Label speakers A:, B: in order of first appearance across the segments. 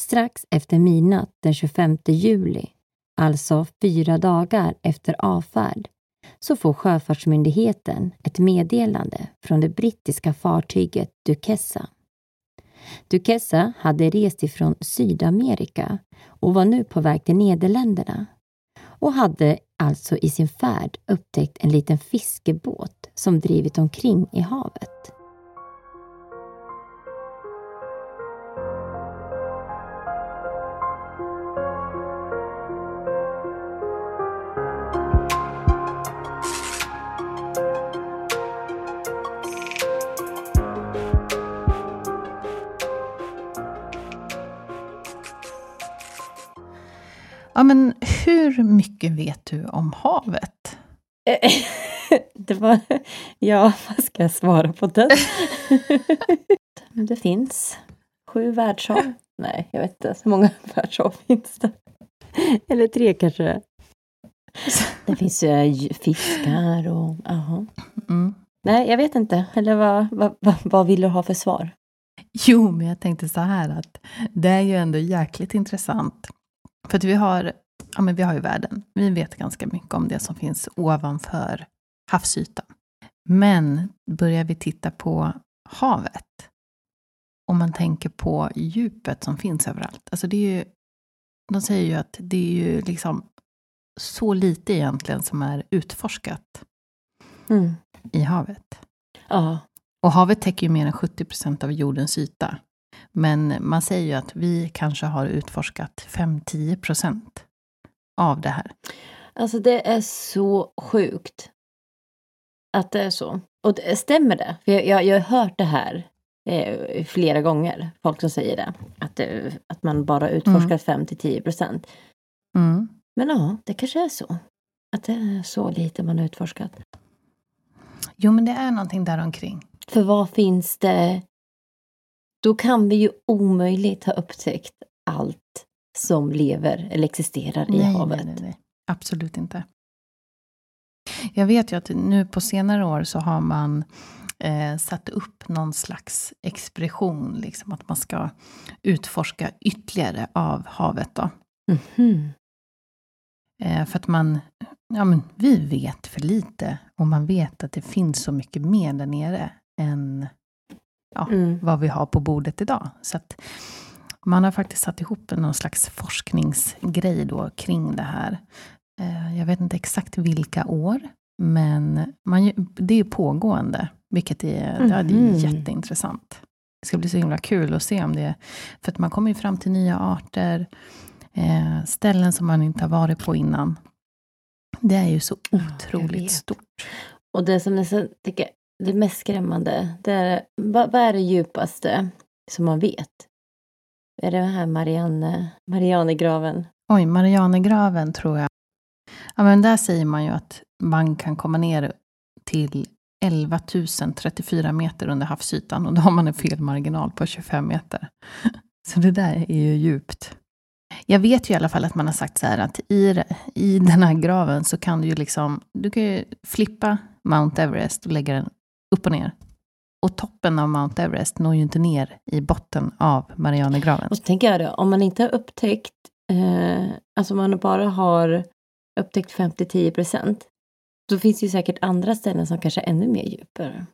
A: Strax efter midnatt den 25 juli, alltså fyra dagar efter avfärd, så får Sjöfartsmyndigheten ett meddelande från det brittiska fartyget Duquesa. Duquesa hade rest ifrån Sydamerika och var nu på väg till Nederländerna och hade alltså i sin färd upptäckt en liten fiskebåt som drivit omkring i havet.
B: Men hur mycket vet du om havet?
A: det var... Ja, vad ska jag svara på det? det finns sju världshav. Nej, jag vet inte. Så många världshav finns det? Eller tre kanske? Det finns ju fiskar och... Aha. Mm. Nej, jag vet inte. Eller vad, vad, vad, vad vill du ha för svar?
B: Jo, men jag tänkte så här att det är ju ändå jäkligt intressant för att vi har, ja men vi har ju världen. Vi vet ganska mycket om det som finns ovanför havsytan. Men börjar vi titta på havet, om man tänker på djupet som finns överallt. Alltså det är ju, de säger ju att det är ju liksom så lite egentligen som är utforskat mm. i havet.
A: Ja.
B: Och havet täcker ju mer än 70 procent av jordens yta. Men man säger ju att vi kanske har utforskat 5-10 procent av det här.
A: Alltså det är så sjukt att det är så. Och det, stämmer det? För jag, jag, jag har hört det här eh, flera gånger, folk som säger det. Att, det, att man bara utforskat mm. 5-10 procent.
B: Mm.
A: Men ja, det kanske är så. Att det är så lite man utforskat.
B: Jo, men det är någonting däromkring.
A: För vad finns det då kan vi ju omöjligt ha upptäckt allt som lever eller existerar
B: nej,
A: i havet.
B: Nej, nej, nej. Absolut inte. Jag vet ju att nu på senare år så har man eh, satt upp någon slags expedition, liksom att man ska utforska ytterligare av havet. Då.
A: Mm -hmm.
B: eh, för att man, ja men vi vet för lite och man vet att det finns så mycket mer där nere än ja, mm. vad vi har på bordet idag. Så att man har faktiskt satt ihop någon slags forskningsgrej då kring det här. Eh, jag vet inte exakt vilka år, men man, det är pågående, vilket är, mm. ja, det är jätteintressant. Det ska bli så himla kul att se om det, för att man kommer ju fram till nya arter, eh, ställen som man inte har varit på innan. Det är ju så otroligt stort.
A: Och det som så, tycker det mest skrämmande, det är, vad, vad är det djupaste som man vet? Är det här Marianne, Marianegraven?
B: Oj, Marianegraven tror jag. Ja, men där säger man ju att man kan komma ner till 11 034 meter under havsytan och då har man en felmarginal på 25 meter. Så det där är ju djupt. Jag vet ju i alla fall att man har sagt så här att i, i den här graven så kan du ju liksom, du kan ju flippa Mount Everest och lägga den upp och ner. Och toppen av Mount Everest når ju inte ner i botten av Marianergraven.
A: Och så tänker jag då, om man inte har upptäckt, eh, alltså man bara har upptäckt 50-10 procent, då finns det ju säkert andra ställen som kanske är ännu mer djupare.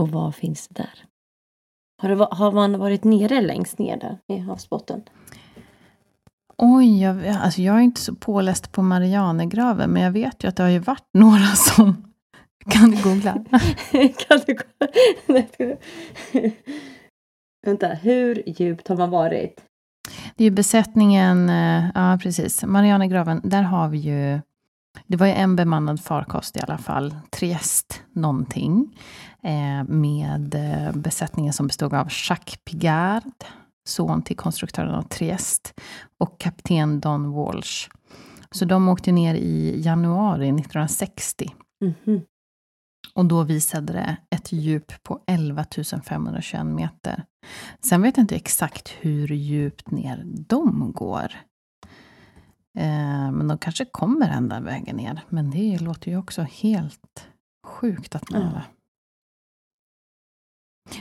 A: Och vad finns det där? Har, det, har man varit nere längst ner där i havsbotten?
B: Oj, jag, alltså jag är inte så påläst på Marianergraven, men jag vet ju att det har ju varit några som... Kan du googla?
A: kan du googla? Vänta, hur djupt har man varit?
B: Det är ju besättningen, eh, ja precis, Marianergraven, där har vi ju det var ju en bemannad farkost i alla fall, Trieste någonting, eh, med eh, besättningen som bestod av Jacques Pigard, son till konstruktören av Trieste, och kapten Don Walsh. Så de åkte ner i januari 1960. Mm -hmm. Och då visade det ett djup på 11 521 meter. Sen vet jag inte exakt hur djupt ner de går. Eh, men de kanske kommer ända vägen ner. Men det låter ju också helt sjukt att man... Mm.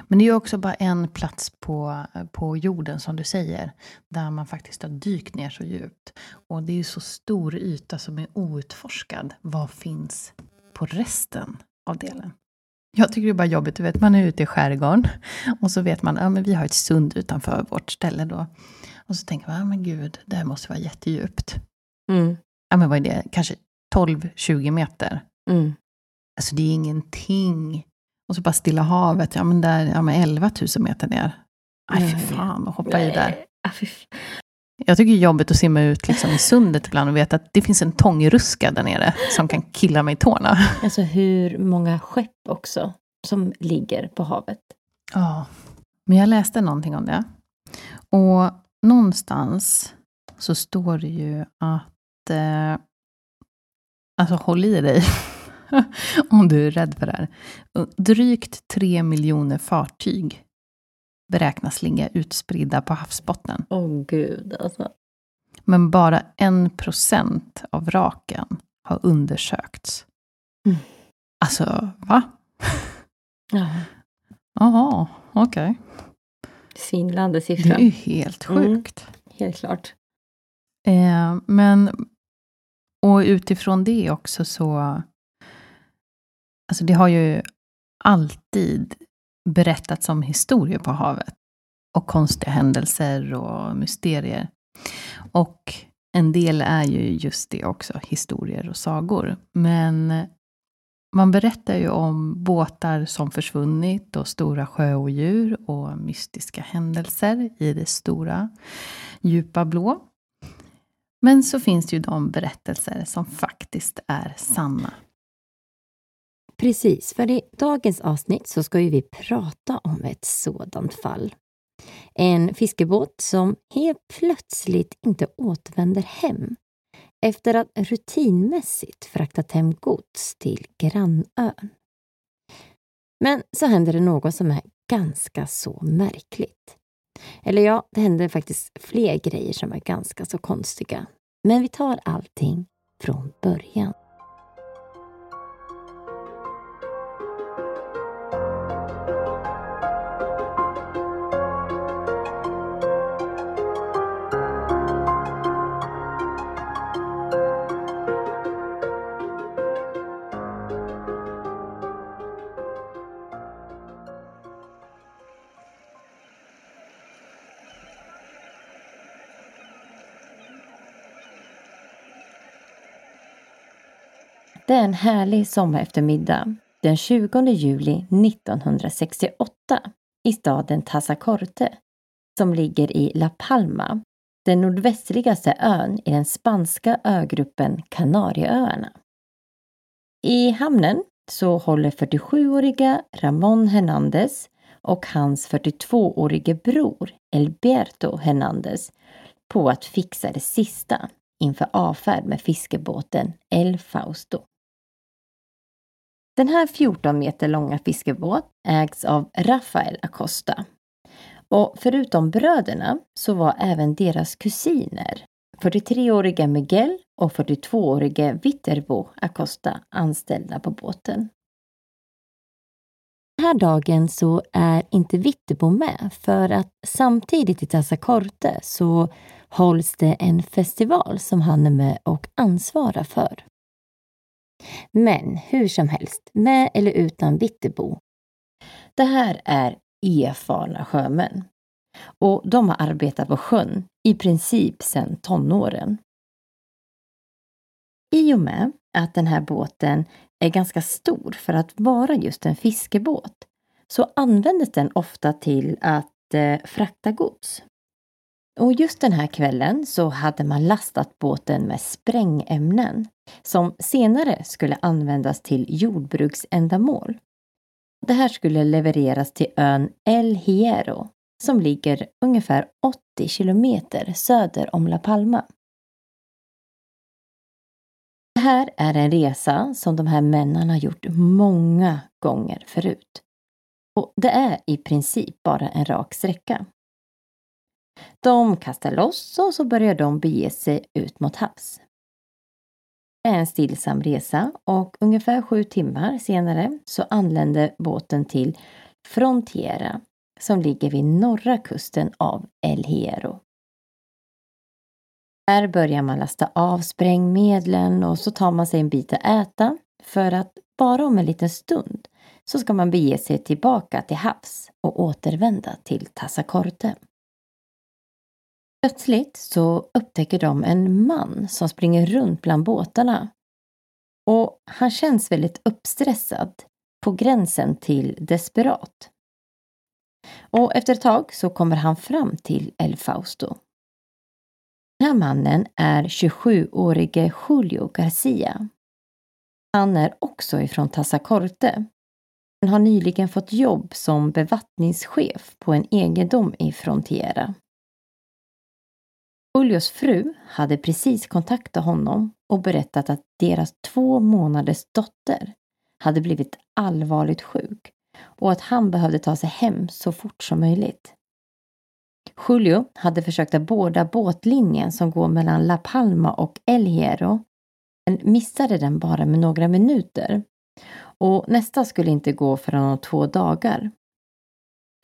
B: Men det är ju också bara en plats på, på jorden, som du säger, där man faktiskt har dykt ner så djupt. Och det är ju så stor yta som är outforskad. Vad finns på resten av delen? Jag tycker det är bara jobbigt, du vet, man är ute i skärgården och så vet man att ja, vi har ett sund utanför vårt ställe då. Och så tänker man, ja men gud, det här måste vara jättedjupt. Mm. Ja men vad är det, kanske 12-20 meter. Mm. Alltså det är ingenting. Och så bara Stilla havet, ja men där, ja men 11 000 meter ner. Nej fy fan, att hoppa i där. Jag tycker det är jobbigt att simma ut liksom i sundet ibland och veta att det finns en tångruska där nere som kan killa mig i tårna.
A: Alltså hur många skepp också som ligger på havet.
B: Ja, men jag läste någonting om det. Och någonstans så står det ju att... Eh, alltså håll i dig om du är rädd för det här. Drygt tre miljoner fartyg beräknas ligga utspridda på havsbotten.
A: Åh oh, gud, alltså.
B: Men bara en procent av vraken har undersökts. Mm. Alltså, va? Ja. Jaha, okej. Okay.
A: Svindlande siffra.
B: Det är ju helt mm. sjukt. Mm,
A: helt klart.
B: Eh, men, och utifrån det också så, alltså det har ju alltid berättats om historier på havet. Och konstiga händelser och mysterier. Och en del är ju just det också, historier och sagor. Men man berättar ju om båtar som försvunnit och stora sjöodjur och mystiska händelser i det stora djupa blå. Men så finns det ju de berättelser som faktiskt är sanna.
A: Precis, för i dagens avsnitt så ska ju vi prata om ett sådant fall. En fiskebåt som helt plötsligt inte återvänder hem efter att rutinmässigt fraktat hem gods till grannön. Men så händer det något som är ganska så märkligt. Eller ja, det händer faktiskt fler grejer som är ganska så konstiga. Men vi tar allting från början. Det är en härlig sommareftermiddag den 20 juli 1968 i staden Tazacorte som ligger i La Palma, den nordvästligaste ön i den spanska ögruppen Kanarieöarna. I hamnen så håller 47-åriga Ramon Hernandez och hans 42-årige bror Elberto Hernandez på att fixa det sista inför avfärd med fiskebåten El Fausto. Den här 14 meter långa fiskebåt ägs av Rafael Acosta. Och förutom bröderna så var även deras kusiner, 43-åriga Miguel och 42-årige Viterbo Acosta anställda på båten. Den här dagen så är inte Viterbo med för att samtidigt i Tassacorte så hålls det en festival som han är med och ansvarar för. Men hur som helst, med eller utan Vittebo. Det här är erfarna sjömän. Och de har arbetat på sjön i princip sedan tonåren. I och med att den här båten är ganska stor för att vara just en fiskebåt så användes den ofta till att eh, frakta gods. Och just den här kvällen så hade man lastat båten med sprängämnen som senare skulle användas till jordbruksändamål. Det här skulle levereras till ön El Hierro som ligger ungefär 80 kilometer söder om La Palma. Det här är en resa som de här männen har gjort många gånger förut. Och det är i princip bara en rak sträcka. De kastar loss och så börjar de bege sig ut mot havs. Är en stillsam resa och ungefär sju timmar senare så anländer båten till Frontiera som ligger vid norra kusten av El Hierro. Här börjar man lasta av sprängmedlen och så tar man sig en bit att äta för att bara om en liten stund så ska man bege sig tillbaka till havs och återvända till Tassacorte. Plötsligt så upptäcker de en man som springer runt bland båtarna. Och han känns väldigt uppstressad, på gränsen till desperat. Och efter ett tag så kommer han fram till El Fausto. Den här mannen är 27-årige Julio Garcia. Han är också ifrån Tassacorte. Han har nyligen fått jobb som bevattningschef på en egendom i Frontiera. Julios fru hade precis kontaktat honom och berättat att deras två månaders dotter hade blivit allvarligt sjuk och att han behövde ta sig hem så fort som möjligt. Julio hade försökt att båda båtlinjen som går mellan La Palma och El Hierro, men missade den bara med några minuter. Och nästa skulle inte gå förrän om två dagar.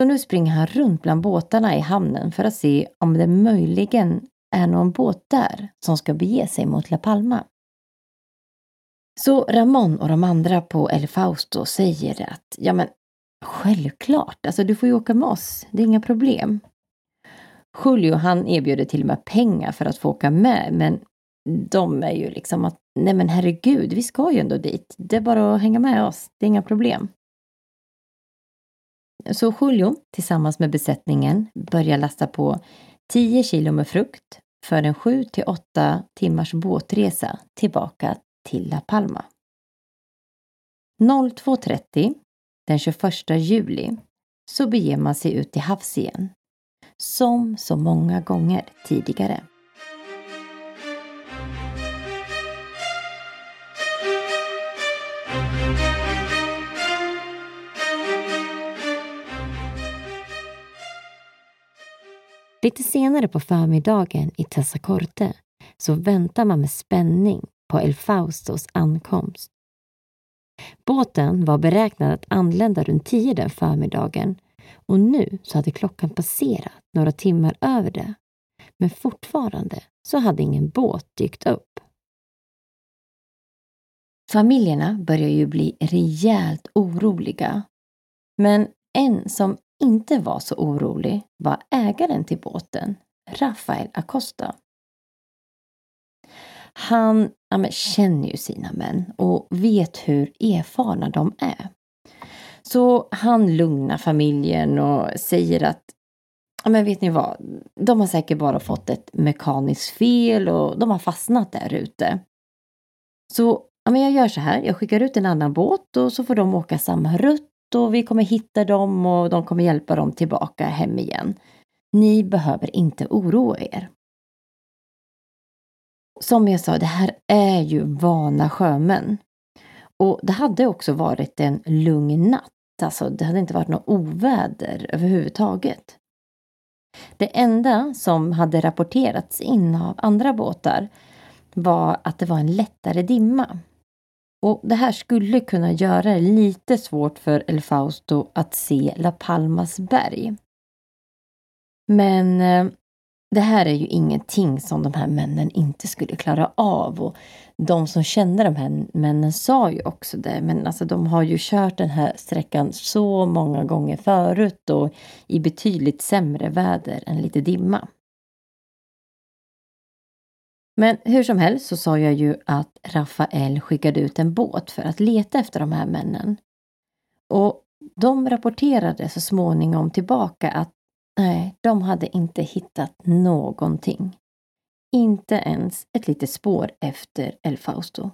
A: Så nu springer han runt bland båtarna i hamnen för att se om det möjligen är någon båt där som ska bege sig mot La Palma. Så Ramon och de andra på El Fausto säger att ja men självklart, alltså du får ju åka med oss, det är inga problem. Julio han erbjuder till och med pengar för att få åka med men de är ju liksom att nej men herregud, vi ska ju ändå dit. Det är bara att hänga med oss, det är inga problem. Så Julio tillsammans med besättningen börjar lasta på 10 kilo med frukt för en 7 till 8 timmars båtresa tillbaka till La Palma. 02.30 den 21 juli så beger man sig ut till havs igen. Som så många gånger tidigare. Lite senare på förmiddagen i Tassacorte så väntar man med spänning på El Faustos ankomst. Båten var beräknad att anlända runt tio den förmiddagen och nu så hade klockan passerat några timmar över det. Men fortfarande så hade ingen båt dykt upp. Familjerna börjar ju bli rejält oroliga. Men en som inte var så orolig var ägaren till båten, Rafael Acosta. Han ja, känner ju sina män och vet hur erfarna de är. Så han lugnar familjen och säger att ja, men vet ni vad, de har säkert bara fått ett mekaniskt fel och de har fastnat där ute. Så ja, men jag gör så här, jag skickar ut en annan båt och så får de åka samma rutt och vi kommer hitta dem och de kommer hjälpa dem tillbaka hem igen. Ni behöver inte oroa er. Som jag sa, det här är ju vana sjömän. Och det hade också varit en lugn natt. Alltså, det hade inte varit något oväder överhuvudtaget. Det enda som hade rapporterats in av andra båtar var att det var en lättare dimma. Och Det här skulle kunna göra det lite svårt för El Fausto att se La Palmas berg. Men eh, det här är ju ingenting som de här männen inte skulle klara av. Och de som kände de här männen sa ju också det. Men alltså de har ju kört den här sträckan så många gånger förut och i betydligt sämre väder än lite dimma. Men hur som helst så sa jag ju att Rafael skickade ut en båt för att leta efter de här männen. Och de rapporterade så småningom tillbaka att nej, de hade inte hittat någonting. Inte ens ett litet spår efter El Fausto.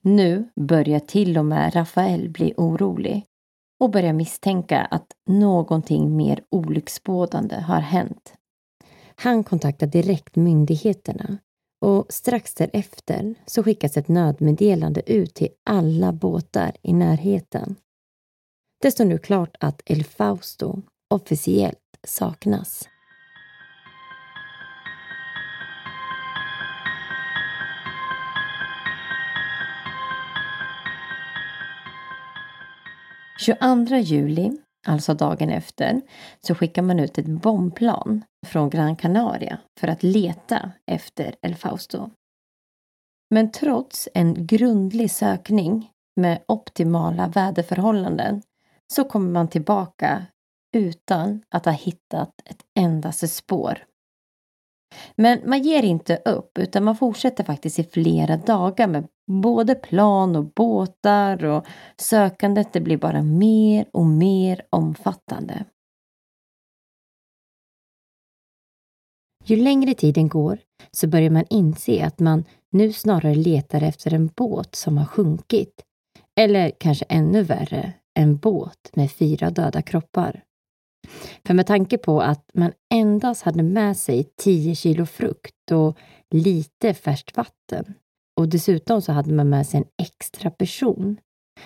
A: Nu börjar till och med Rafael bli orolig och börjar misstänka att någonting mer olycksbådande har hänt. Han kontaktar direkt myndigheterna och strax därefter så skickas ett nödmeddelande ut till alla båtar i närheten. Det står nu klart att El Fausto officiellt saknas. –22 juli alltså dagen efter, så skickar man ut ett bombplan från Gran Canaria för att leta efter El Fausto. Men trots en grundlig sökning med optimala väderförhållanden så kommer man tillbaka utan att ha hittat ett endaste spår. Men man ger inte upp utan man fortsätter faktiskt i flera dagar med både plan och båtar och sökandet det blir bara mer och mer omfattande. Ju längre tiden går så börjar man inse att man nu snarare letar efter en båt som har sjunkit. Eller kanske ännu värre, en båt med fyra döda kroppar. För med tanke på att man endast hade med sig 10 kilo frukt och lite färskt vatten och dessutom så hade man med sig en extra person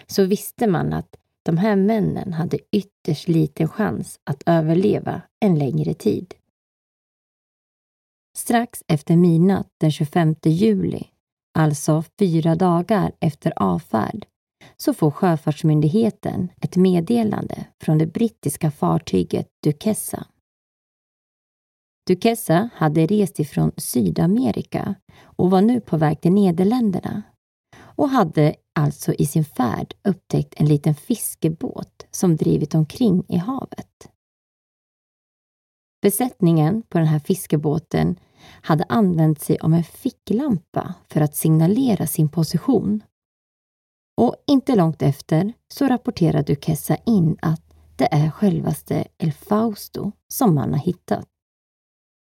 A: så visste man att de här männen hade ytterst liten chans att överleva en längre tid. Strax efter midnatt den 25 juli, alltså fyra dagar efter avfärd, så får Sjöfartsmyndigheten ett meddelande från det brittiska fartyget Duquesa. Duquesa hade rest ifrån Sydamerika och var nu på väg till Nederländerna och hade alltså i sin färd upptäckt en liten fiskebåt som drivit omkring i havet. Besättningen på den här fiskebåten hade använt sig av en ficklampa för att signalera sin position och inte långt efter så rapporterar Duquesa in att det är självaste El Fausto som man har hittat.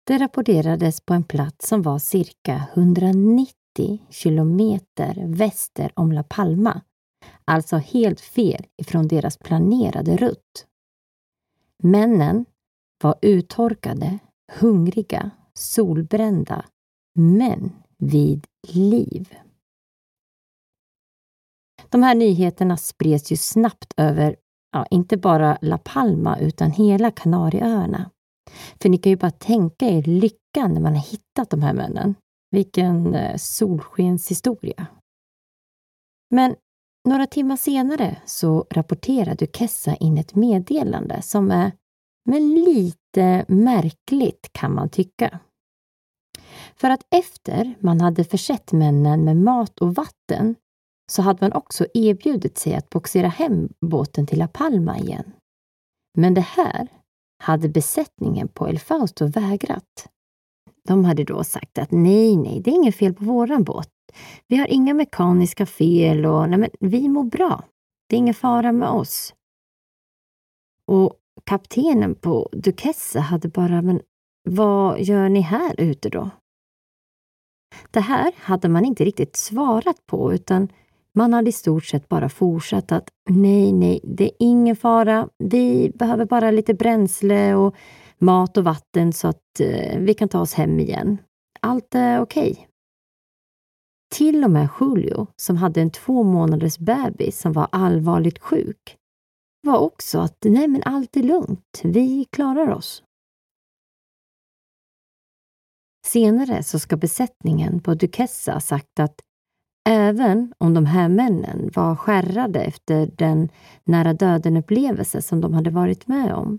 A: Det rapporterades på en plats som var cirka 190 kilometer väster om La Palma, alltså helt fel ifrån deras planerade rutt. Männen var uttorkade, hungriga, solbrända, men vid liv. De här nyheterna spreds ju snabbt över, ja, inte bara La Palma utan hela Kanarieöarna. För ni kan ju bara tänka er lyckan när man har hittat de här männen. Vilken eh, solskenshistoria. Men några timmar senare så rapporterar Duquesa in ett meddelande som är men lite märkligt kan man tycka. För att efter man hade försett männen med mat och vatten så hade man också erbjudit sig att boxera hem båten till La Palma igen. Men det här hade besättningen på El Fausto vägrat. De hade då sagt att nej, nej, det är inget fel på våran båt. Vi har inga mekaniska fel och nej, men vi mår bra. Det är ingen fara med oss. Och kaptenen på Duquesa hade bara, men vad gör ni här ute då? Det här hade man inte riktigt svarat på utan man hade i stort sett bara fortsatt att nej, nej, det är ingen fara. Vi behöver bara lite bränsle och mat och vatten så att eh, vi kan ta oss hem igen. Allt är okej. Okay. till och med Julio, som hade en två månaders bebis som var allvarligt sjuk, var också att nej men allt är lugnt, vi klarar oss. Senare så ska besättningen på Duquesa sagt att även om de här männen var skärrade efter den nära döden-upplevelse som de hade varit med om,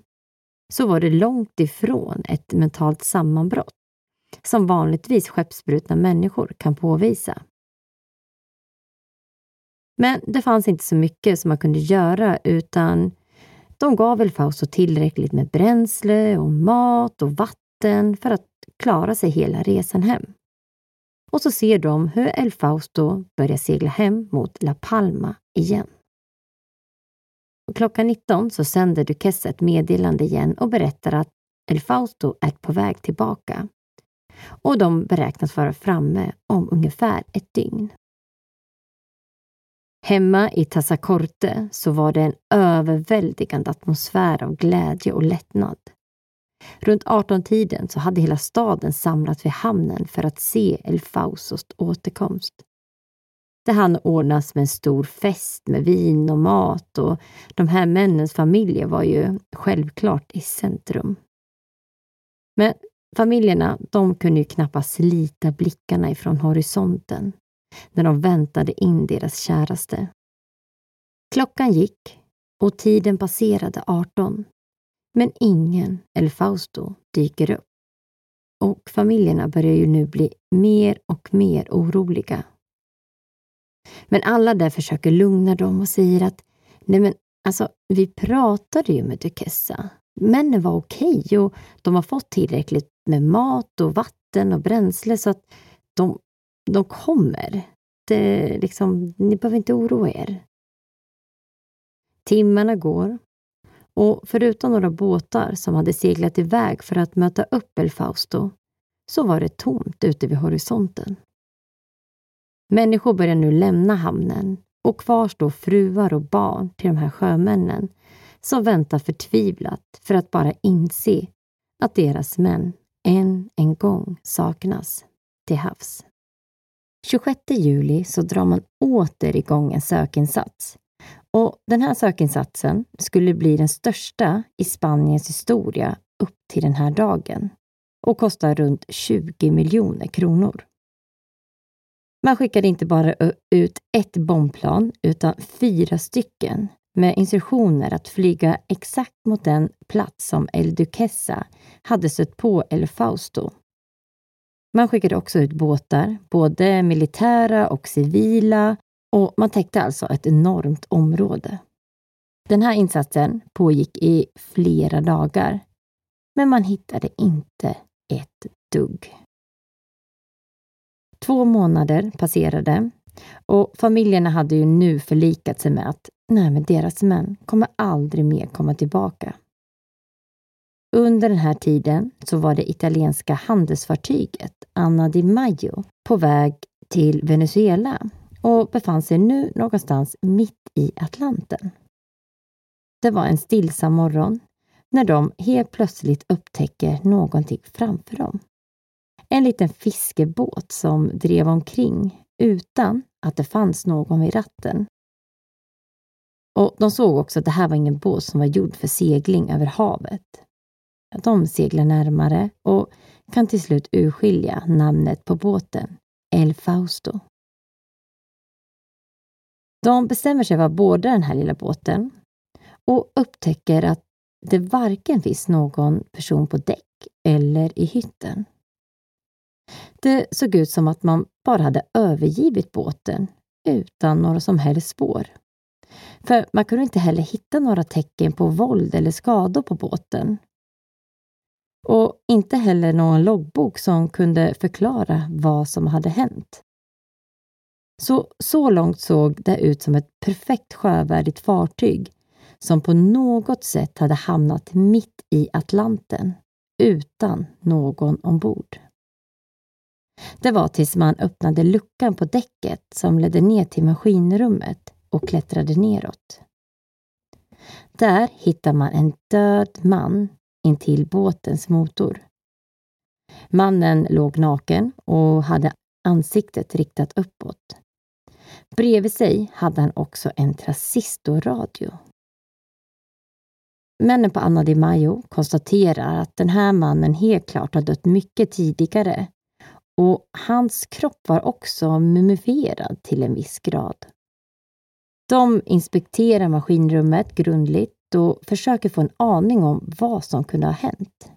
A: så var det långt ifrån ett mentalt sammanbrott som vanligtvis skeppsbrutna människor kan påvisa. Men det fanns inte så mycket som man kunde göra utan de gav väl Fausto tillräckligt med bränsle och mat och vatten för att klara sig hela resan hem. Och så ser de hur El Fausto börjar segla hem mot La Palma igen. Och klockan 19 så sänder Duquesa ett meddelande igen och berättar att El Fausto är på väg tillbaka. Och de beräknas vara framme om ungefär ett dygn. Hemma i Tassacorte så var det en överväldigande atmosfär av glädje och lättnad. Runt 18-tiden så hade hela staden samlats vid hamnen för att se El Fausos återkomst. Det hann ordnas med en stor fest med vin och mat och de här männens familjer var ju självklart i centrum. Men familjerna, de kunde ju knappast slita blickarna ifrån horisonten när de väntade in deras käraste. Klockan gick och tiden passerade 18 men ingen El Fausto dyker upp. Och familjerna börjar ju nu bli mer och mer oroliga. Men alla där försöker lugna dem och säger att nej men alltså, vi pratade ju med Duquesa. Männen var okej okay och de har fått tillräckligt med mat och vatten och bränsle så att de, de kommer. Det, liksom, ni behöver inte oroa er. Timmarna går och förutom några båtar som hade seglat iväg för att möta upp El Fausto så var det tomt ute vid horisonten. Människor börjar nu lämna hamnen och kvar står fruar och barn till de här sjömännen som väntar förtvivlat för att bara inse att deras män än en gång saknas till havs. 26 juli så drar man åter igång en sökinsats och den här sökinsatsen skulle bli den största i Spaniens historia upp till den här dagen och kostar runt 20 miljoner kronor. Man skickade inte bara ut ett bombplan utan fyra stycken med instruktioner att flyga exakt mot den plats som El Duquesa hade stött på El Fausto. Man skickade också ut båtar, både militära och civila, och man täckte alltså ett enormt område. Den här insatsen pågick i flera dagar, men man hittade inte ett dugg. Två månader passerade och familjerna hade ju nu förlikat sig med att nej, men deras män kommer aldrig mer komma tillbaka. Under den här tiden så var det italienska handelsfartyget Anna di Maio på väg till Venezuela och befann sig nu någonstans mitt i Atlanten. Det var en stillsam morgon när de helt plötsligt upptäcker någonting framför dem. En liten fiskebåt som drev omkring utan att det fanns någon vid ratten. Och De såg också att det här var ingen båt som var gjord för segling över havet. De seglar närmare och kan till slut urskilja namnet på båten, El Fausto. De bestämmer sig för att båda den här lilla båten och upptäcker att det varken finns någon person på däck eller i hytten. Det såg ut som att man bara hade övergivit båten utan några som helst spår. För man kunde inte heller hitta några tecken på våld eller skador på båten. Och inte heller någon loggbok som kunde förklara vad som hade hänt. Så, så långt såg det ut som ett perfekt sjövärdigt fartyg som på något sätt hade hamnat mitt i Atlanten utan någon ombord. Det var tills man öppnade luckan på däcket som ledde ner till maskinrummet och klättrade neråt. Där hittar man en död man intill båtens motor. Mannen låg naken och hade ansiktet riktat uppåt. Bredvid sig hade han också en transistorradio. Männen på Anna Di Maio konstaterar att den här mannen helt klart har dött mycket tidigare och hans kropp var också mumifierad till en viss grad. De inspekterar maskinrummet grundligt och försöker få en aning om vad som kunde ha hänt.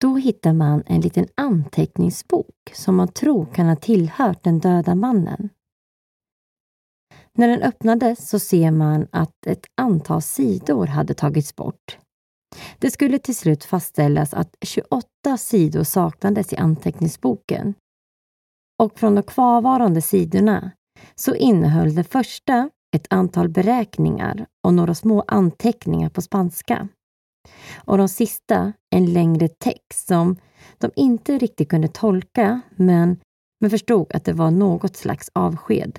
A: Då hittar man en liten anteckningsbok som man tror kan ha tillhört den döda mannen. När den öppnades så ser man att ett antal sidor hade tagits bort. Det skulle till slut fastställas att 28 sidor saknades i anteckningsboken. Och från de kvarvarande sidorna så innehöll det första ett antal beräkningar och några små anteckningar på spanska. Och de sista en längre text som de inte riktigt kunde tolka men, men förstod att det var något slags avsked.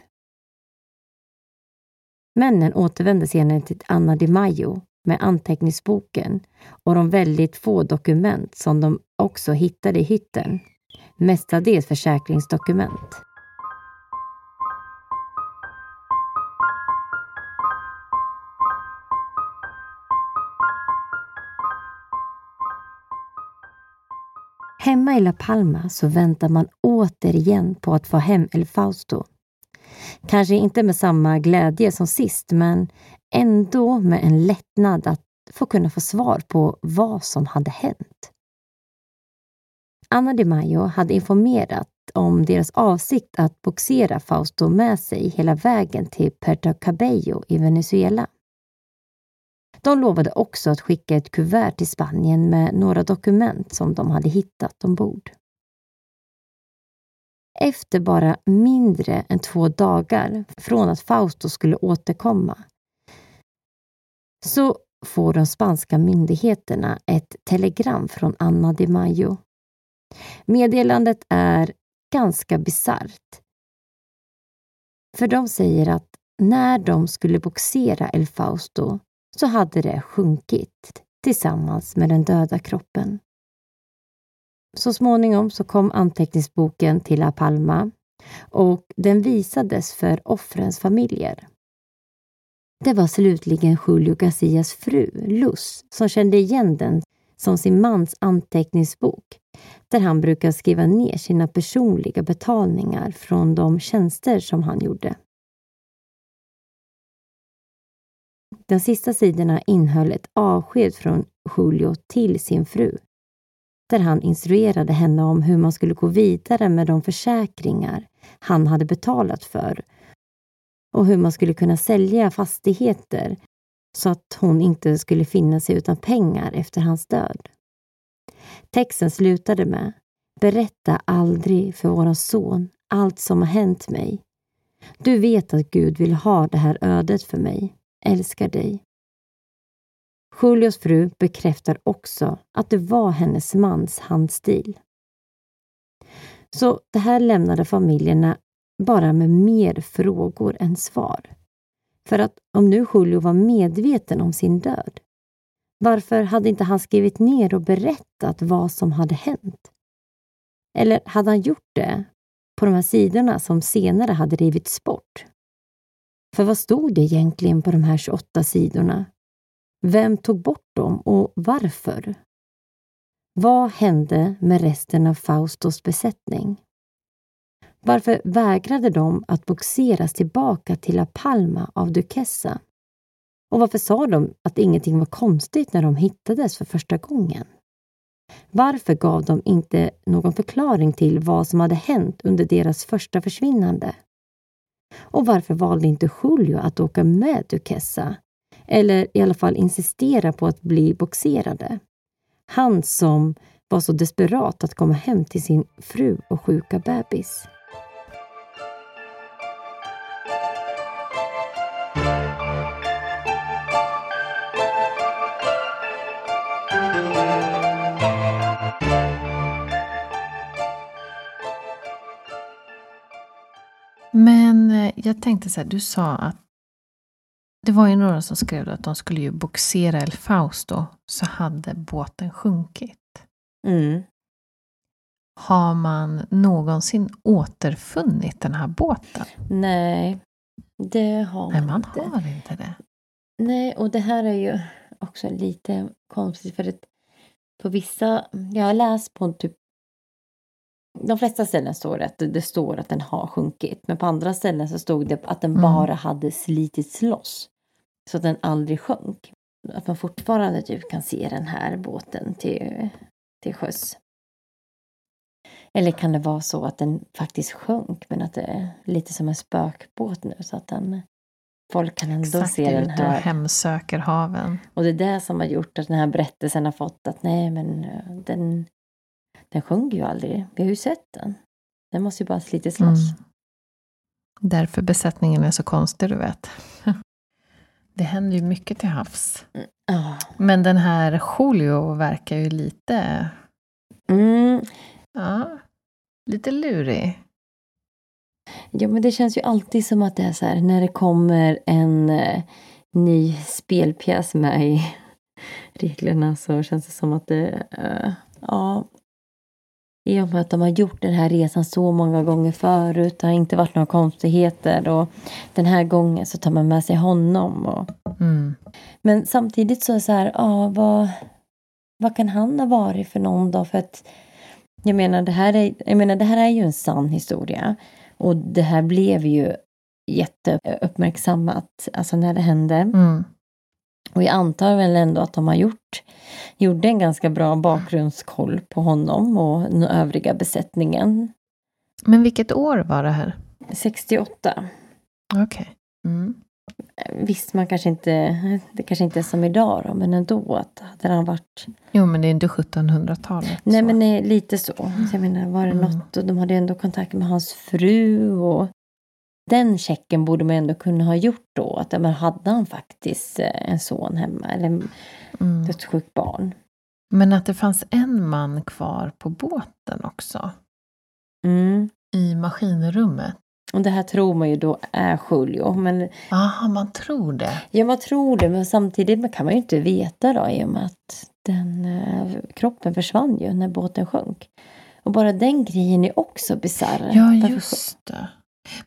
A: Männen återvände senare till Anna Di Maio med anteckningsboken och de väldigt få dokument som de också hittade i hytten. Mestadels försäkringsdokument. Hemma i La Palma så väntar man återigen på att få hem El Fausto. Kanske inte med samma glädje som sist, men ändå med en lättnad att få kunna få svar på vad som hade hänt. Anna Di Maio hade informerat om deras avsikt att boxera Fausto med sig hela vägen till Puerto Cabello i Venezuela. De lovade också att skicka ett kuvert till Spanien med några dokument som de hade hittat ombord. Efter bara mindre än två dagar från att Fausto skulle återkomma så får de spanska myndigheterna ett telegram från Anna de Mayo. Meddelandet är ganska bisarrt. För de säger att när de skulle boxera El Fausto så hade det sjunkit tillsammans med den döda kroppen. Så småningom så kom anteckningsboken till La Palma och den visades för offrens familjer. Det var slutligen Julio Garcias fru, Luz, som kände igen den som sin mans anteckningsbok där han brukar skriva ner sina personliga betalningar från de tjänster som han gjorde. De sista sidorna innehöll ett avsked från Julio till sin fru där han instruerade henne om hur man skulle gå vidare med de försäkringar han hade betalat för och hur man skulle kunna sälja fastigheter så att hon inte skulle finna sig utan pengar efter hans död. Texten slutade med Berätta aldrig för våran son allt som har hänt mig. Du vet att Gud vill ha det här ödet för mig. Älskar dig. Julios fru bekräftar också att det var hennes mans handstil. Så det här lämnade familjerna bara med mer frågor än svar. För att om nu Julio var medveten om sin död, varför hade inte han skrivit ner och berättat vad som hade hänt? Eller hade han gjort det på de här sidorna som senare hade rivits bort? För vad stod det egentligen på de här 28 sidorna? Vem tog bort dem och varför? Vad hände med resten av Faustos besättning? Varför vägrade de att boxeras tillbaka till La Palma av Duquesa? Och varför sa de att ingenting var konstigt när de hittades för första gången? Varför gav de inte någon förklaring till vad som hade hänt under deras första försvinnande? Och varför valde inte Julio att åka med Duquesa? Eller i alla fall insistera på att bli boxerade? Han som var så desperat att komma hem till sin fru och sjuka bebis.
B: Eh, jag tänkte så här, du sa att det var ju några som skrev att de skulle ju boxera El Fausto, så hade båten sjunkit.
A: Mm.
B: Har man någonsin återfunnit den här båten?
A: Nej, det har man
B: Nej, man
A: inte.
B: har inte det.
A: Nej, och det här är ju också lite konstigt för att på vissa, jag har läst på typ de flesta ställen står det att det står att den har sjunkit. Men på andra ställen så stod det att den
B: Mm.
A: bara hade slitits loss. Så att den aldrig sjönk. Att man fortfarande typ kan se den här båten till, till sjöss. Eller kan det vara så att den faktiskt sjönk men att det är lite som en spökbåt nu så att den folk kan ändå
B: Exakt,
A: se den här.
B: hemsöker haven.
A: Och det är det som har gjort att den här berättelsen har fått att nej men eh, den, den sjönk ju aldrig. Vi har ju sett den. Den måste ju bara slitits loss.
B: Mm. Därför besättningen är så konstig, du vet. Det händer ju mycket till havs.
A: Ja.
B: Men den här Julio verkar ju lite,
A: Mm.
B: ja, lite lurig.
A: Ja, men det känns ju alltid som att det är så här när det kommer en eh, ny spelpjäs med i reglerna så känns det som att det, eh, ja, i och med att de har gjort den här resan så många gånger förut, det har inte varit några konstigheter och den här gången så tar man med sig honom. Och,
B: Mm.
A: men samtidigt så är det så här, ja, vad, vad kan han ha varit för någon då? För att jag menar, det här är, jag menar, det här är ju en sann historia. Och det här blev ju jätteuppmärksammat, alltså när det hände.
B: Mm.
A: Och jag antar väl ändå att de har gjort, gjorde en ganska bra bakgrundskoll på honom och den övriga besättningen.
B: Men vilket år var det här?
A: 68.
B: Okej. Mm.
A: Visst, man kanske inte, det kanske inte är som idag då, men ändå att hade han varit
B: Jo, men det är inte 1700-talet.
A: Nej
B: så.
A: men nej, lite så. så. Jag menar, var det
B: Mm.
A: något? Och de hade ju ändå kontakt med hans fru och den checken borde man ändå kunna ha gjort då. Att men hade han faktiskt eh, en son hemma eller
B: Mm.
A: dödssjukt barn?
B: Men att det fanns en man kvar på båten också.
A: Mm.
B: I maskinrummet.
A: Och det här tror man ju då är Julio. Men
B: Jaha, man tror det.
A: ja, man tror det. Men samtidigt kan man ju inte veta då i och med att den eh, kroppen försvann ju när båten sjönk. Och bara den grejen är också bisarr.
B: Ja, just det.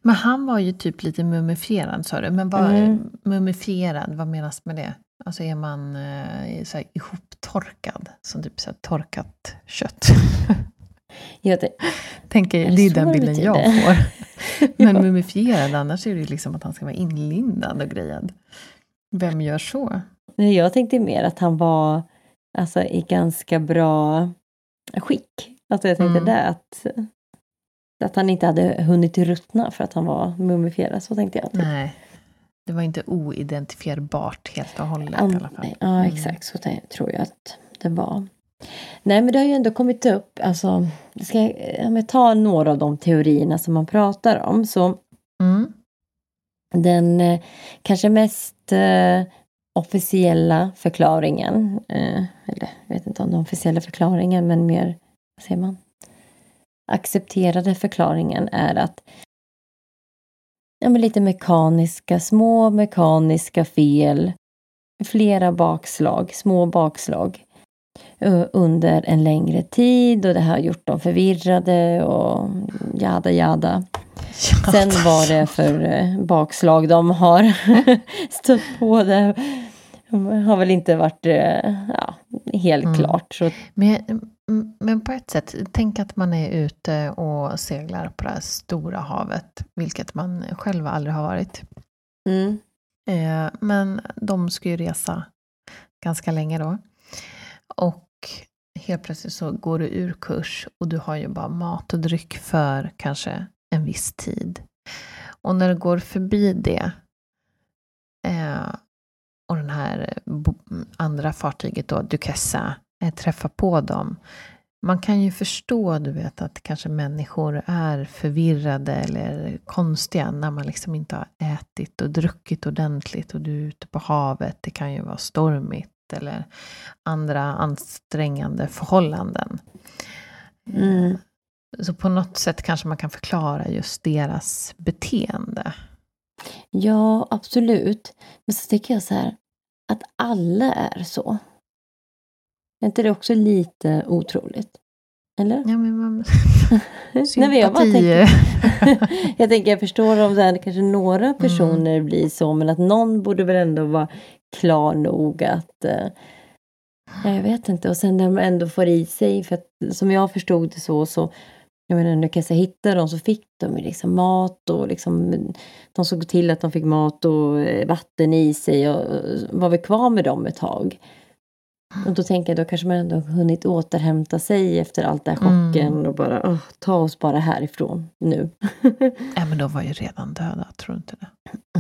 B: Men han var ju typ lite mumifierad sa du. Men vad,
A: Mm.
B: mumifierad, vad menas med det? Alltså är man eh, så här, ihoptorkad? Som typ så här, torkat kött?
A: Ja, det,
B: Tänker,
A: det
B: är den bilden jag får. Men
A: Ja.
B: mumifierad, annars är det ju liksom att han ska vara inlindad och grejad. Vem gör så?
A: Nej, Jag tänkte mer att han var alltså, i ganska bra skick. Alltså jag tänkte
B: Mm.
A: det att, att han inte hade hunnit ruttna för att han var mumifierad. Så tänkte jag. typ.
B: Nej, det var inte oidentifierbart helt och hållet
A: An-
B: i alla fall.
A: Ja,
B: Mm.
A: exakt. Så tror jag att det var. Nej, men det har ju ändå kommit upp. Alltså, ska, om jag tar några av de teorierna som man pratar om. Så
B: Mm.
A: Den eh, kanske mest eh, officiella förklaringen, eh, eller jag vet inte om den officiella förklaringen, men mer, vad säger man? Accepterade förklaringen är att ja, men lite mekaniska, små mekaniska fel, flera bakslag, små bakslag eh, under en längre tid och det har gjort dem förvirrade och jada jada. Sen vad det är för eh, bakslag de har stött på. Det har väl inte varit eh, ja, helt
B: Mm.
A: klart. Så,
B: Men, men på ett sätt, tänk att man är ute och seglar på det här stora havet, vilket man själv aldrig har varit.
A: mm,
B: Eh, men de ska ju resa ganska länge då. Och helt plötsligt så går du ur kurs och du har ju bara mat och dryck för kanske en viss tid. Och när du går förbi det eh, och den här bo- andra fartyget då, Duquesa, eh, träffar på dem. Man kan ju förstå, du vet, att kanske människor är förvirrade eller konstiga när man liksom inte har ätit och druckit ordentligt och du är ute på havet. Det kan ju vara stormigt eller andra ansträngande förhållanden.
A: mm.
B: Så på något sätt kanske man kan förklara just deras beteende.
A: Ja, absolut. Men så tycker jag så här, att alla är så. Är inte det också lite otroligt? Eller?
B: Ja, men man...
A: Men jag, tänker, jag tänker, jag förstår om det här, kanske några
B: Mm.
A: personer blir så, men att någon borde väl ändå vara klar nog att eh, jag vet inte, och sen när de ändå får i sig, för att som jag förstod det så, så jag menar, när Kessa hittade dem så fick de ju liksom mat och liksom, de såg till att de fick mat och eh, vatten i sig och var väl kvar med dem ett tag. Och då tänker jag, då kanske man ändå hunnit återhämta sig efter allt det här chocken
B: Mm.
A: och bara, "Åh, ta oss bara härifrån nu.
B: Ja, men de var ju redan döda, tror du inte det?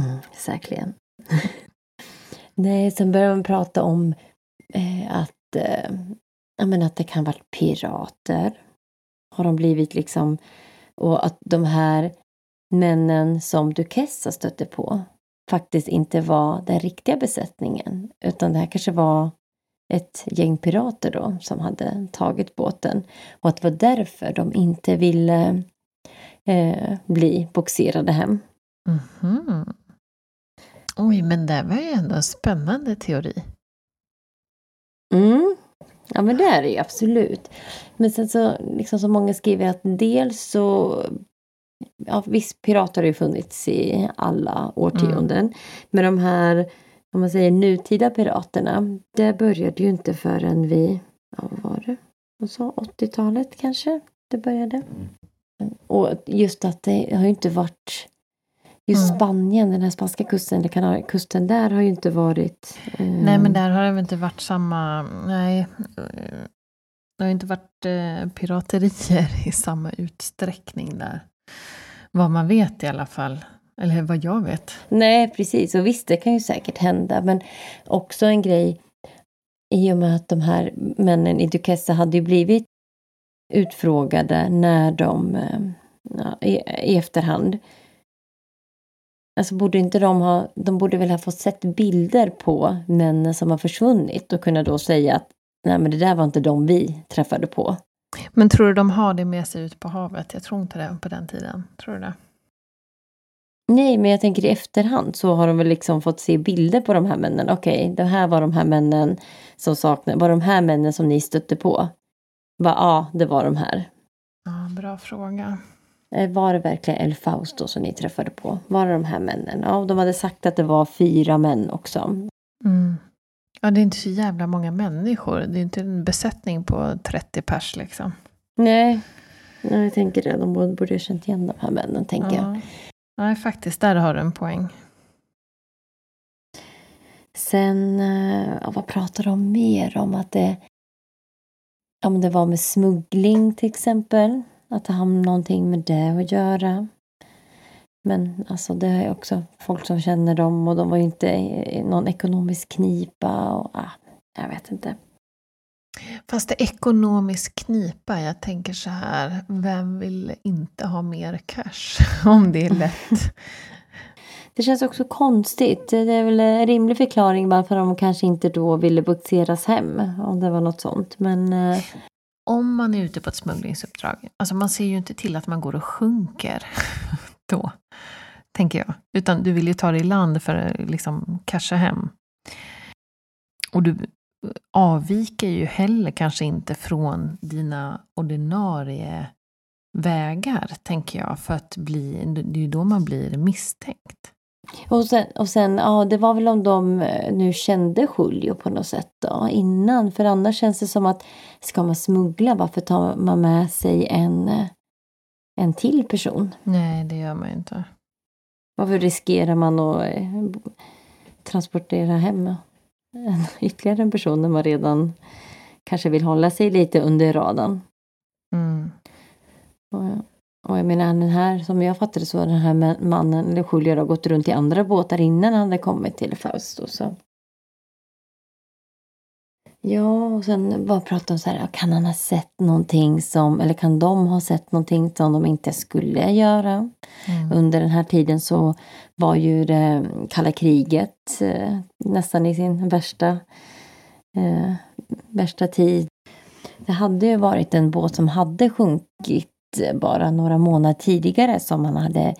A: Mm, säkerligen. Nej, sen börjar man prata om eh, att, eh, men att det kan vara pirater. Har de blivit liksom, och att de här männen som Duquesa stötte på faktiskt inte var den riktiga besättningen, utan det här kanske var ett gäng pirater då som hade tagit båten och att det var därför de inte ville eh, bli boxerade hem.
B: Mhm. Oj, men det var ju ändå en spännande teori.
A: Mm. Ja men det är det ju absolut. Men sen så, liksom så många skriver att dels så Ja visst, pirater har ju funnits i alla årtionden. Men de här, om man säger nutida piraterna, det började ju inte förrän vi, ja vad var det? Vad sa 80-talet kanske det började. Och just att det har ju inte varit Just
B: Mm.
A: Spanien, den här spanska kusten, eller Kanariekusten, där har ju inte varit... eh,
B: Nej, men där har det väl inte varit samma... Nej. eh, Det har inte varit eh, piraterier i samma utsträckning där. Vad man vet i alla fall. Eller vad jag vet.
A: Nej, precis. Och visst, det kan ju säkert hända. Men också en grej i och med att de här männen i Duquesa hade ju blivit utfrågade när de eh, ja, i, i efterhand. Alltså borde inte de ha, de borde väl ha fått sett bilder på männen som har försvunnit och kunna då säga att nej men det där var inte de vi träffade på.
B: Men tror du de har det med sig ut på havet? Jag tror inte det på den tiden. Tror du det?
A: Nej, men jag tänker i efterhand så har de väl liksom fått se bilder på de här männen. Okej, det här var de här männen som saknade. Var de här männen som ni stötte på? Va, ja, det var de här.
B: Ja, bra fråga.
A: Eh, Var det verkligen El Fausto som ni träffade på? Var det de här männen? Ja, de hade sagt att det var fyra män också.
B: Mm. Ja, det är inte så jävla många människor. Det är inte en besättning på 30 pers liksom.
A: Nej, Nej jag tänker det. De borde ha känt igen de här männen, tänker jag.
B: Ja. Nej, faktiskt. Där har du en poäng.
A: Sen, eh, ja, vad pratar de mer om? Att det, men det var med smuggling till exempel. Att det har någonting med det att göra. Men alltså det är också folk som känner dem och de var ju inte i någon ekonomisk knipa. Och, ah, jag vet inte.
B: Fast det ekonomisk knipa. Jag tänker så här. Vem vill inte ha mer cash? Om det är lätt.
A: Det känns också konstigt. Det är väl en rimlig förklaring varför de kanske inte då ville bukseras hem. Om det var något sånt. Men eh,
B: om man är ute på ett smugglingsuppdrag. Alltså man ser ju inte till att man går och sjunker. Då. Tänker jag. Utan du vill ju ta dig i land för att liksom casha hem. Och du avviker ju heller kanske inte från dina ordinarie vägar, tänker jag. För att bli, det är ju då man blir misstänkt.
A: Och sen, och sen, ja det var väl om de eh, nu kände Julio på något sätt då innan. För annars känns det som att ska man smuggla, varför tar man med sig en, eh, en till person?
B: Nej, det gör man ju inte.
A: Varför riskerar man att eh, transportera hem en, ytterligare en person när man redan kanske vill hålla sig lite under radarn?
B: Mm.
A: Och, och jag menar den här, som jag fattade så, den här ma- mannen, eller Julio, har gått runt i andra båtar innan han hade kommit till Fausto. Så. Ja, och sen bara prata om så här, kan han ha sett någonting som, eller kan de ha sett någonting som de inte skulle göra?
B: Mm.
A: Under den här tiden så var ju det kalla kriget eh, nästan i sin värsta, eh, värsta tid. Det hade ju varit en båt som hade sjunkit bara några månader tidigare som man hade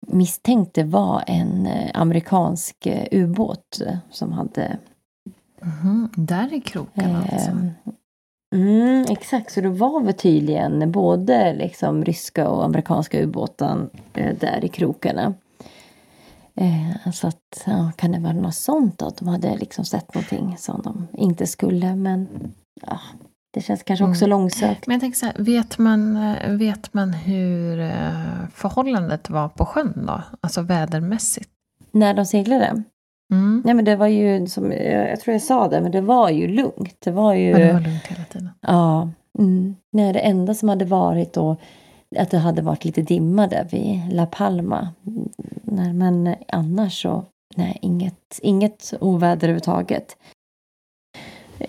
A: misstänkt det var en eh, amerikansk eh, ubåt eh, som hade
B: Mhm, Där är kroken alltså.
A: Eh, Mm, exakt, så det var väl tydligen både liksom ryska och amerikanska ubåtar eh, där i krokarna. Eh, så att, ja, kan det vara något sånt då? Att de hade liksom sett någonting som de inte skulle. Men ja, det känns kanske också mm. långsökt.
B: Men jag tänker så här, vet man, eh, vet man hur eh, förhållandet var på sjön då? Alltså vädermässigt?
A: När de seglade? Mm. Nej, men det var ju, som, jag tror jag sa det, men det var ju lugnt. Det var ju...
B: Men det var lugnt hela tiden?
A: Ja. Mm. Nej, det enda som hade varit då att det hade varit lite dimma där vid La Palma. Nej, men annars så, nej, inget, inget oväder överhuvudtaget.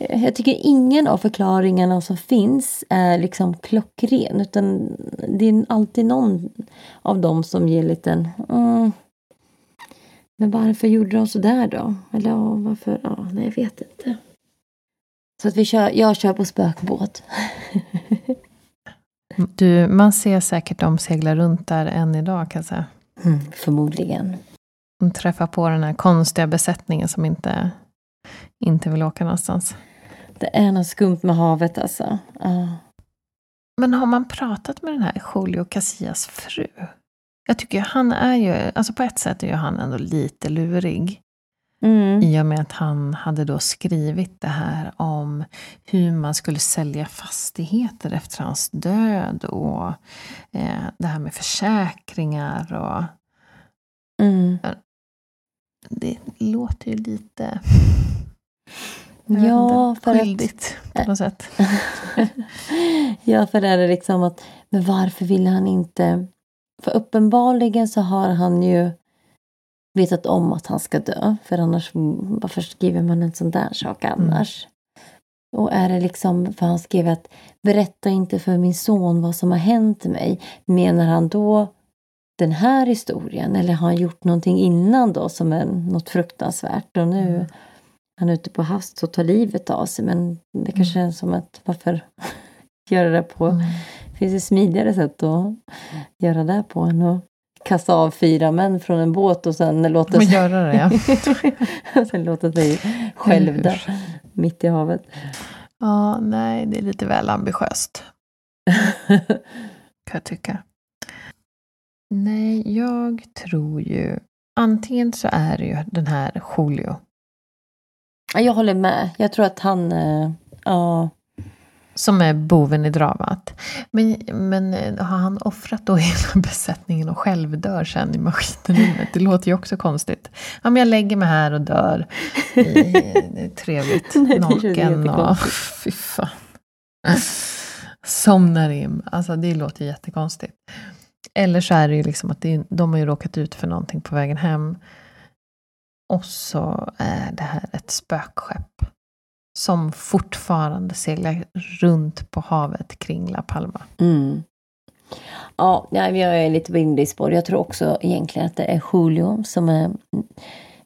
A: Jag tycker ingen av förklaringarna som finns är liksom klockren. Utan det är alltid någon av dem som ger lite mm, men varför gjorde de så där då? Eller ja, varför? Ja, nej, jag vet inte. Så att vi kör, jag kör på spökbåt.
B: du, man ser säkert dem segla runt där än idag kan jag säga.
A: Mm, förmodligen.
B: De träffar på den här konstiga besättningen som inte, inte vill åka någonstans.
A: Det är något skumt med havet alltså. Uh.
B: Men har man pratat med den här Julio Casillas fru? Jag tycker han är ju, alltså på ett sätt är ju han ändå lite lurig. Mm. I och med att han hade då skrivit det här om hur man skulle sälja fastigheter efter hans död och eh, det här med försäkringar och... Mm. Det låter ju lite...
A: Ja,
B: för skyldigt att, på något sätt.
A: ja, för det är liksom att, men varför ville han inte för uppenbarligen så har han ju vetat om att han ska dö. För annars, varför skriver man en sån där sak mm. annars? Mm. Och är det liksom, för han skrev att berätta inte för min son vad som har hänt mig. Menar han då den här historien? Eller har han gjort någonting innan då som är något fruktansvärt? Och nu mm. Han är ute på havs och tar livet av sig. Men det kanske mm. är som att varför göra det på mm. Finns det smidigare sätt att göra det på än att kasta av fyra män från en båt och sen låta
B: sig... göra det,
A: ja. sen låta sig själv dö mitt i havet.
B: Ja, nej, det är lite väl ambitiöst. kan jag tycka. Nej, jag tror ju... Antingen så är det ju den här Julio.
A: Jag håller med. Jag tror att han... Eh, ja,
B: som är boven i dramat. Men, men eh, har han offrat då hela besättningen och själv dör sen i maskinrummet? Det låter ju också konstigt. Ja, men jag lägger mig här och dör. I, trevligt, Nej, naken och... Fy fan. Somnar in. Alltså det låter jättekonstigt. Eller så är det ju liksom att det, de har ju råkat ut för någonting på vägen hem. Och så är det här ett spökskepp som fortfarande seglar runt på havet kring La Palma.
A: Mm. Ja, jag är lite på indiespår. Jag tror också egentligen att det är Julio som är...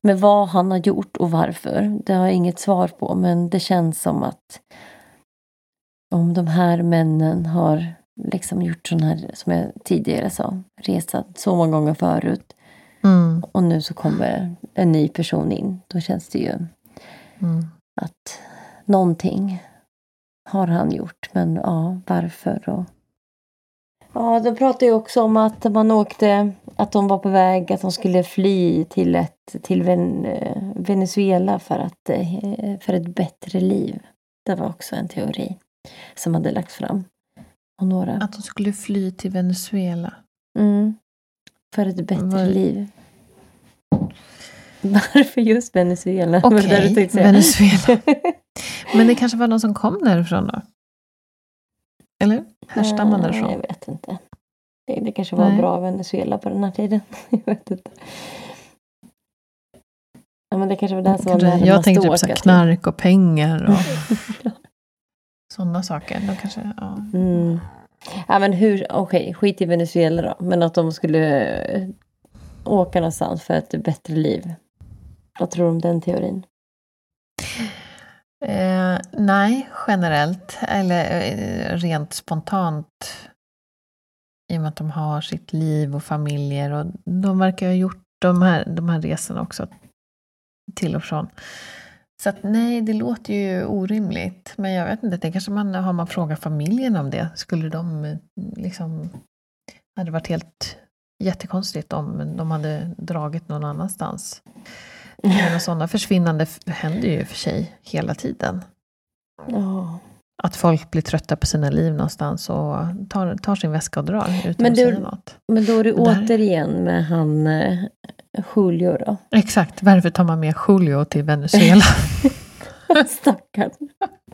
A: Men vad han har gjort och varför, det har jag inget svar på. Men det känns som att om de här männen har liksom gjort sån här, som jag tidigare sa, resa så många gånger förut. Mm. Och nu så kommer en ny person in. Då känns det ju mm. att någonting har han gjort. Men ja, varför? Och... Ja, de pratade ju också om att man åkte, att de var på väg, att de skulle fly till, ett, till Ven Venezuela för, att, eh, för ett bättre liv. Det var också en teori som hade lagts fram. Och några.
B: Att de skulle fly till Venezuela?
A: Mm. För ett bättre var... liv. Varför just Venezuela?
B: Okej, okay, Venezuela. Men det kanske var någon som kom därifrån då? Eller? Härstammar därifrån?
A: Jag vet inte. Det, det kanske var Nej. bra Venezuela på den här tiden. jag vet inte. Ja, men det kanske var det som var närmast
B: Jag tänkte typ så knark och pengar och sådana saker. De kanske, ja.
A: Mm. Ja men hur, okej, okay, skit i Venezuela då. Men att de skulle eh, åka någonstans för ett bättre liv. Vad tror du om den teorin?
B: Eh, nej, generellt. Eller eh, rent spontant. I och med att de har sitt liv och familjer. Och de verkar ha gjort de här, de här resorna också till och från. Så att, nej, det låter ju orimligt. Men jag vet inte, det kanske man, har man frågat familjen om det, skulle de eh, liksom... Hade det varit helt jättekonstigt om de hade dragit någon annanstans. Men sådana försvinnande händer ju för sig hela tiden.
A: Ja.
B: Att folk blir trötta på sina liv någonstans och tar, tar sin väska och drar utan
A: Men
B: att
A: du-
B: säga något.
A: Men då är
B: där-
A: återigen med han eh, Julio då.
B: Exakt, varför tar man med Julio till Venezuela?
A: Stackarn.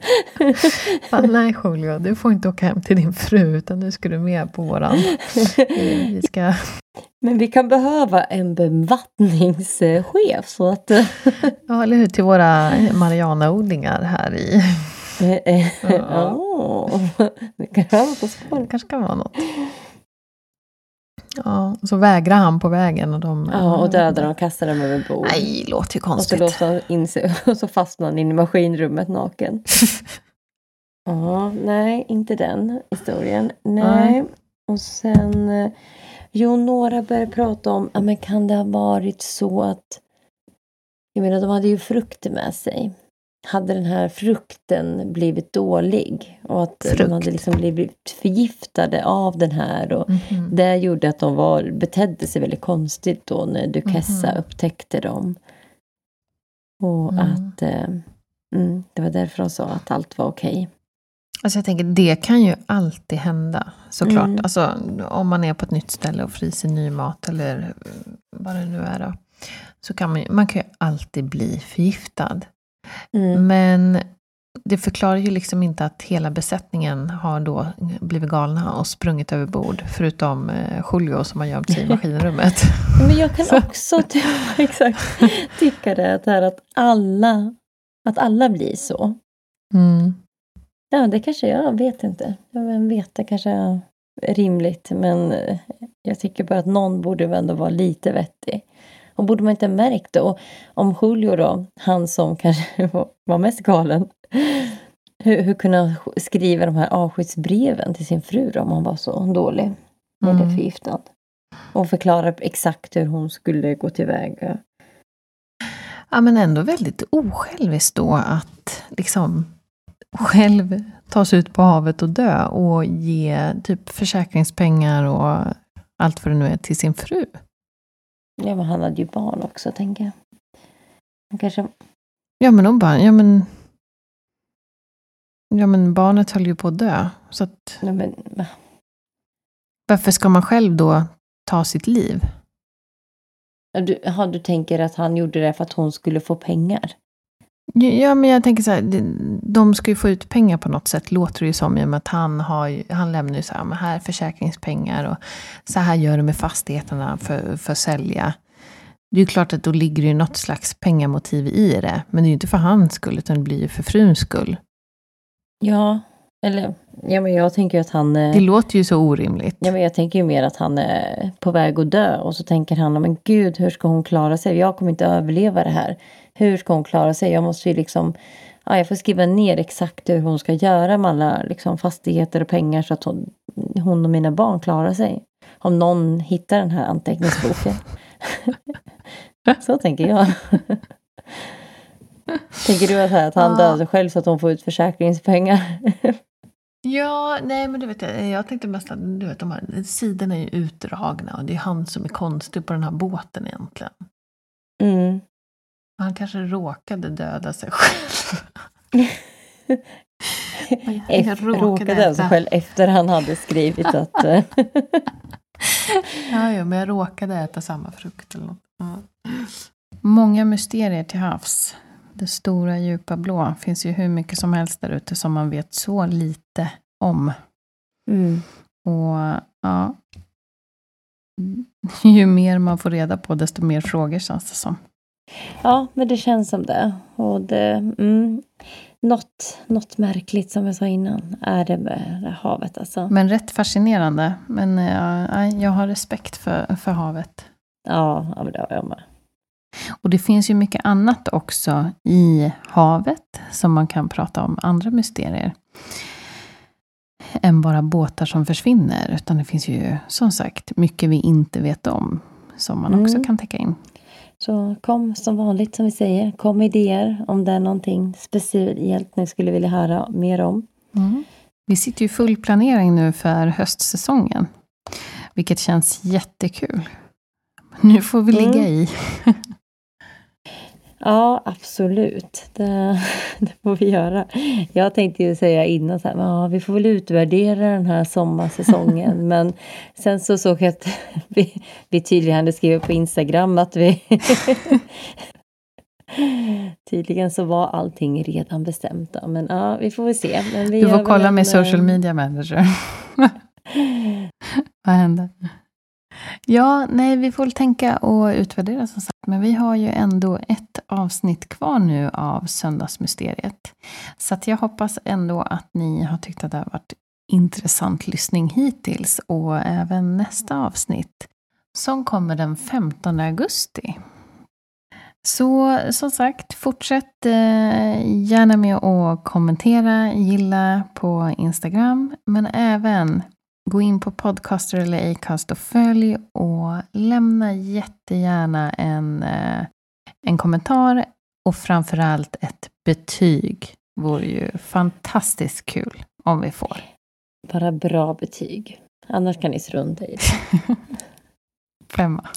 B: Fan, Nej Julio, du får inte åka hem till din fru utan nu ska du med på våran... Vi vi ska...
A: Men vi kan behöva en bevattningschef så att... eh,
B: Ja, eller hur? Till våra Marianaodlingar här i...
A: eh,
B: Ja.
A: åh, vi kan öva på
B: Det
A: spår.
B: kanske kan vara något. Ja, och så vägrar han på vägen och de...
A: Ja, och dödar dem och kastar dem över bord.
B: Nej, låter ju
A: och så
B: konstigt.
A: han in sig och så fastnar han in i maskinrummet naken. Ja, nej, inte den historien. Nej.
B: Nej.
A: Och sen... eh, Jo, några började prata om, ja men kan det ha varit så att... Jag menar, de hade ju frukter med sig. Hade den här frukten blivit dålig? Och att de
B: Frukt.
A: hade liksom blivit förgiftade av den här. Och
B: Mhm.
A: det gjorde att de var, betedde sig väldigt konstigt då när Duquesa
B: Mhm.
A: upptäckte dem. Och
B: Mm.
A: att eh, mm, det var därför de sa att allt var okej.
B: Alltså jag tänker, det kan ju alltid hända, såklart.
A: Mm.
B: Alltså, om man är på ett nytt ställe och fryser ny mat eller eh, vad det nu är då. Så kan man, man kan ju alltid bli förgiftad.
A: Mm.
B: Men det förklarar ju liksom inte att hela besättningen har då blivit galna och sprungit över bord. Förutom eh, Julio som har gömt sig i maskinrummet.
A: Men jag kan också exakt, tycka det, att, det här att, alla, att alla blir så.
B: Mm.
A: Ja, det kanske jag vet inte. Jag vet, det kanske är rimligt. Men eh, jag tycker bara att någon borde väl ändå vara lite vettig. Och borde man inte ha märkt det? Och om Julio då, han som kanske var- mest galen. Hur, hur kunde han skriva de här avskedsbreven till sin fru då, om han var så dålig? Eller
B: Mm.
A: förgiftad. Och förklara exakt hur hon skulle gå tillväga.
B: Ja, men ändå väldigt osjälviskt då att liksom själv ta sig ut på havet och dö och ge typ försäkringspengar och allt vad det nu är till sin fru.
A: Ja, men han hade ju barn också, tänker jag. Han kanske...
B: Ja, men hon bara, ja men... Ja, men barnet höll ju på att dö. Så att,
A: Nej, men, va?
B: varför ska man själv då ta sitt liv?
A: Ja, Du, aha, du tänker att han gjorde det för att hon skulle få pengar?
B: Ja, men jag tänker så här, de ska ju få ut pengar på något sätt, låter det ju som, i och med att han, har, han lämnar ju så här, men här försäkringspengar och så här gör du med fastigheterna för, för att sälja. Det är ju klart att då ligger det ju något slags pengamotiv i det, men det är ju inte för hans skull, utan det blir ju för fruns skull.
A: Ja, eller... Ja, men jag tänker att han... eh,
B: Det låter ju så orimligt.
A: Ja, men jag tänker ju mer att han är på väg att dö och så tänker han, men gud, hur ska hon klara sig? Jag kommer inte överleva det här. Hur ska hon klara sig? Jag måste ju liksom, ja, jag får skriva ner exakt hur hon ska göra med alla liksom, fastigheter och pengar så att hon, hon och mina barn klarar sig. Om någon hittar den här anteckningsboken. så tänker jag. tänker du att, här, att han dör sig själv så att hon får ut försäkringspengar?
B: Ja, nej men du vet, jag jag tänkte mest att du vet, de här sidorna är ju utdragna och det är han som är konstig på den här båten egentligen.
A: mm.
B: Han kanske råkade döda sig själv.
A: Efter, råkade alltså själv efter han hade skrivit att... eh,
B: Ja, ja, men jag råkade äta samma frukt eller något. Ja. Många mysterier till havs. Det stora djupa blå finns ju hur mycket som helst där ute som man vet så lite om.
A: mm.
B: Och ja, ju mer man får reda på desto mer frågor känns det som.
A: Ja, men det känns som det. Och det mm, något, något märkligt som jag sa innan är det med havet alltså.
B: Men rätt fascinerande. Men eh, nej, jag har respekt för, för havet.
A: Ja, ja men det har jag med.
B: Och det finns ju mycket annat också i havet som man kan prata om, andra mysterier. Än bara båtar som försvinner. Utan det finns ju som sagt mycket vi inte vet om. Som man också
A: Mm.
B: kan täcka in.
A: Så kom som vanligt som vi säger. Kom med idéer om det är någonting speciellt ni skulle vilja höra mer om.
B: Mm. Vi sitter ju i full planering nu för höstsäsongen. Vilket känns jättekul. Nu får vi ligga mm. i.
A: Ja, absolut. Det, det, får vi göra. Jag tänkte ju säga innan så här, ja, vi får väl utvärdera den här sommarsäsongen. Men sen så såg jag att vi, vi tydligen hade skrivit på Instagram att vi... tydligen så var allting redan bestämt. Då. Men ja, vi får väl se. Vi
B: du får kolla en, med social media manager. Vad händer? Ja, nej, vi får väl tänka och utvärdera som sagt. Men vi har ju ändå ett avsnitt kvar nu av Söndagsmysteriet. Så att jag hoppas ändå att ni har tyckt att det har varit intressant lyssning hittills. Och även nästa avsnitt som kommer den 15 augusti. Så som sagt, fortsätt eh, gärna med att kommentera, gilla på Instagram. Men även Gå in på Podcaster eller Acast och följ och lämna jättegärna en, eh, en kommentar och framförallt ett betyg. vore ju fantastiskt kul om vi får.
A: Bara bra betyg. Annars kan ni strunta i
B: det. femma.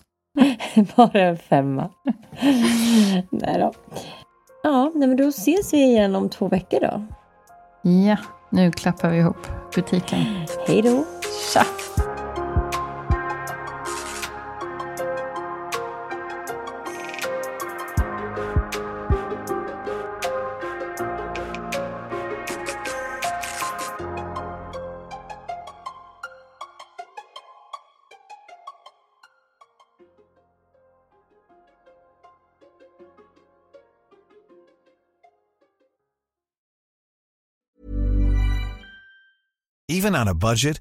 A: Bara en femma. nej då. Ja, men då ses vi igen om två veckor då.
B: Ja, nu klappar vi ihop butiken.
A: Hej då.
C: Even on a budget